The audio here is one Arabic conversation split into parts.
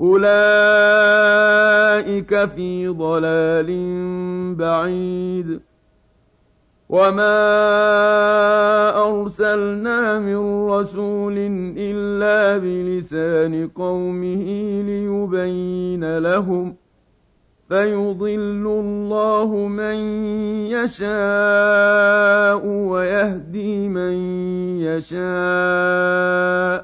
أولئك في ضلال بعيد. وما أرسلنا من رسول إلا بلسان قومه ليبين لهم فيضل الله من يشاء ويهدي من يشاء.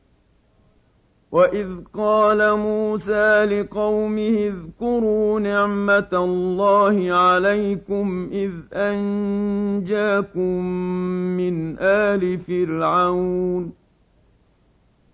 وإذ قال موسى لقومه اذكروا نعمة الله عليكم إذ أنجاكم من آل فرعون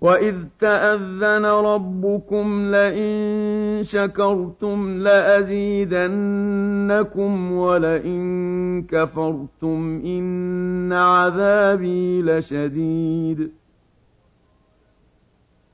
وإذ تأذن ربكم لئن شكرتم لأزيدنكم ولئن كفرتم إن عذابي لشديد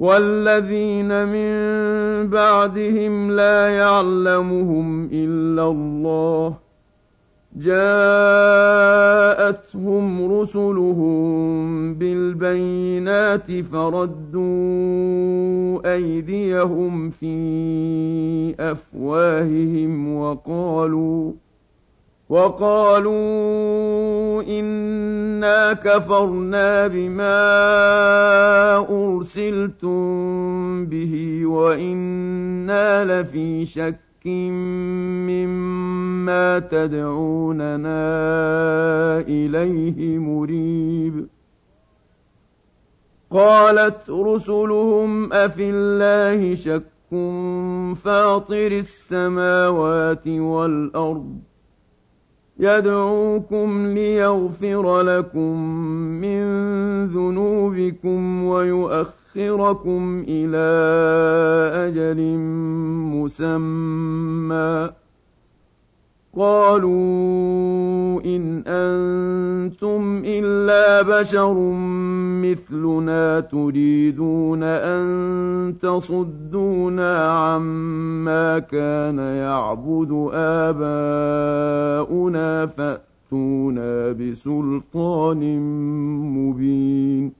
والذين من بعدهم لا يعلمهم إلا الله. جاءتهم رسلهم بالبينات فردوا أيديهم في أفواههم وقالوا وقالوا إنا كفرنا بما أرسلتم به وإنا لفي شك مما تدعوننا إليه مريب قالت رسلهم أفي الله شك فاطر السماوات والأرض يدعوكم ليغفر لكم من ذنوبكم ويؤخركم إلى أجل مسمى. قالوا إن أنتم إلا بشر مثلنا تريدون أن تصدونا عما كان يعبد آباؤنا فأتونا بسلطان مبين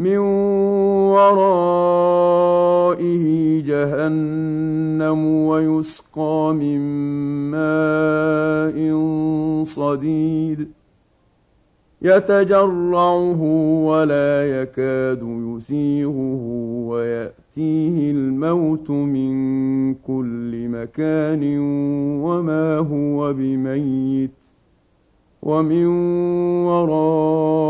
من ورائه جهنم ويسقى من ماء صديد يتجرعه ولا يكاد يسيغه ويأتيه الموت من كل مكان وما هو بميت ومن ورائه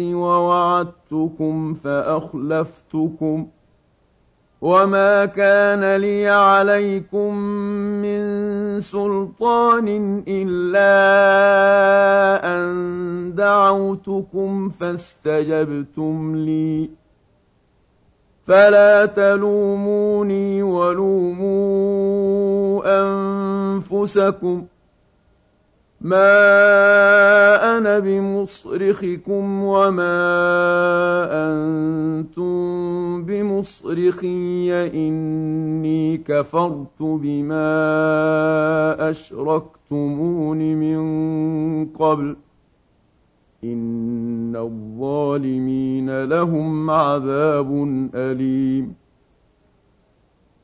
ووعدتكم فأخلفتكم وما كان لي عليكم من سلطان إلا أن دعوتكم فاستجبتم لي. فلا تلوموني ولوموا أنفسكم ۖ. ما بمصرخكم وما أنتم بمصرخي إني كفرت بما أشركتمون من قبل إن الظالمين لهم عذاب أليم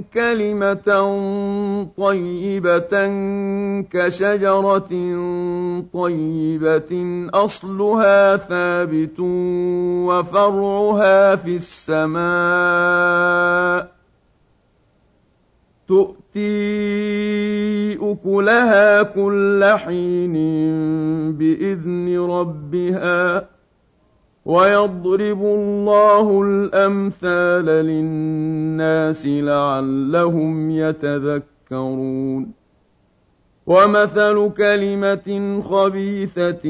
كلمة طيبة كشجرة طيبة أصلها ثابت وفرعها في السماء. تؤتي أكلها كل حين بإذن ربها. ويضرب الله الأمثال للناس لعلهم يتذكرون. ومثل كلمة خبيثة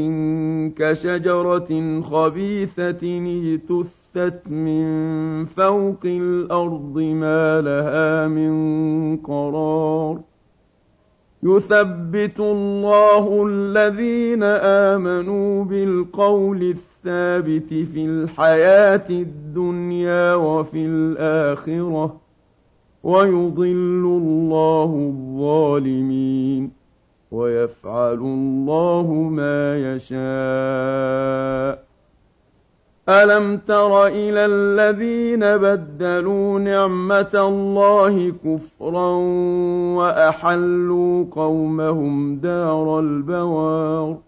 كشجرة خبيثة اجتثت من فوق الأرض ما لها من قرار. يثبت الله الذين آمنوا بالقول الثابت الثابت في الحياة الدنيا وفي الآخرة ويضل الله الظالمين ويفعل الله ما يشاء. ألم تر إلى الذين بدلوا نعمة الله كفرا وأحلوا قومهم دار البوار؟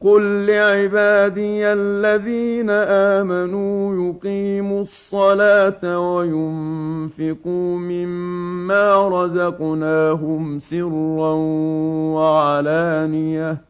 قل لعبادي الذين امنوا يقيموا الصلاه وينفقوا مما رزقناهم سرا وعلانيه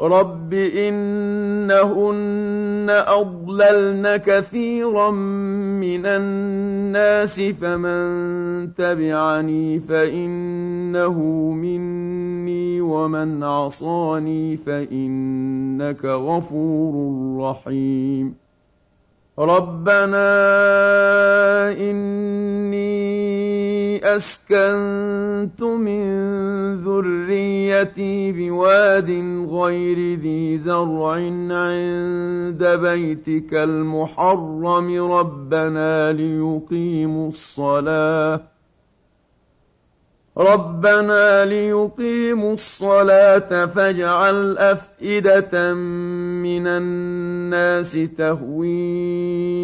رب إنهن أضللن كثيرا من الناس فمن تبعني فإنه مني ومن عصاني فإنك غفور رحيم ربنا إني أسكنت من ذريتي بواد غير ذي زرع عند بيتك المحرم. ربنا ليقيموا الصلاة. ربنا ليقيموا الصلاة فاجعل أفئدة من الناس تهوي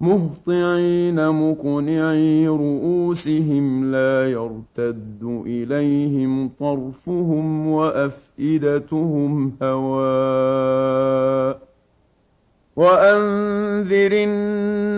مُهْطِعِينَ مُقْنِعِي رُءُوسِهِمْ لَا يَرْتَدُّ إِلَيْهِمْ طَرْفُهُمْ وَأَفْئِدَتُهُمْ هَوَاءٌ. وَأَنذِرِ النَّاسَ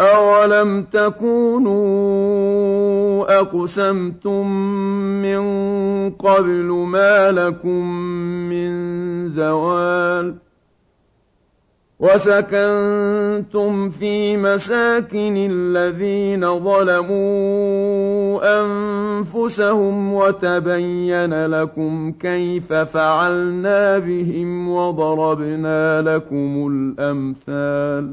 أَوَلَمْ تَكُونُوا أَقْسَمْتُم مِّن قَبْلُ مَا لَكُم مِّن زَوَالٍ وَسَكَنتُمْ فِي مَسَاكِنِ الَّذِينَ ظَلَمُوا أَنفُسَهُمْ وَتَبَيَّنَ لَكُمْ كَيْفَ فَعَلْنَا بِهِمْ وَضَرَبْنَا لَكُمُ الْأَمْثَالَ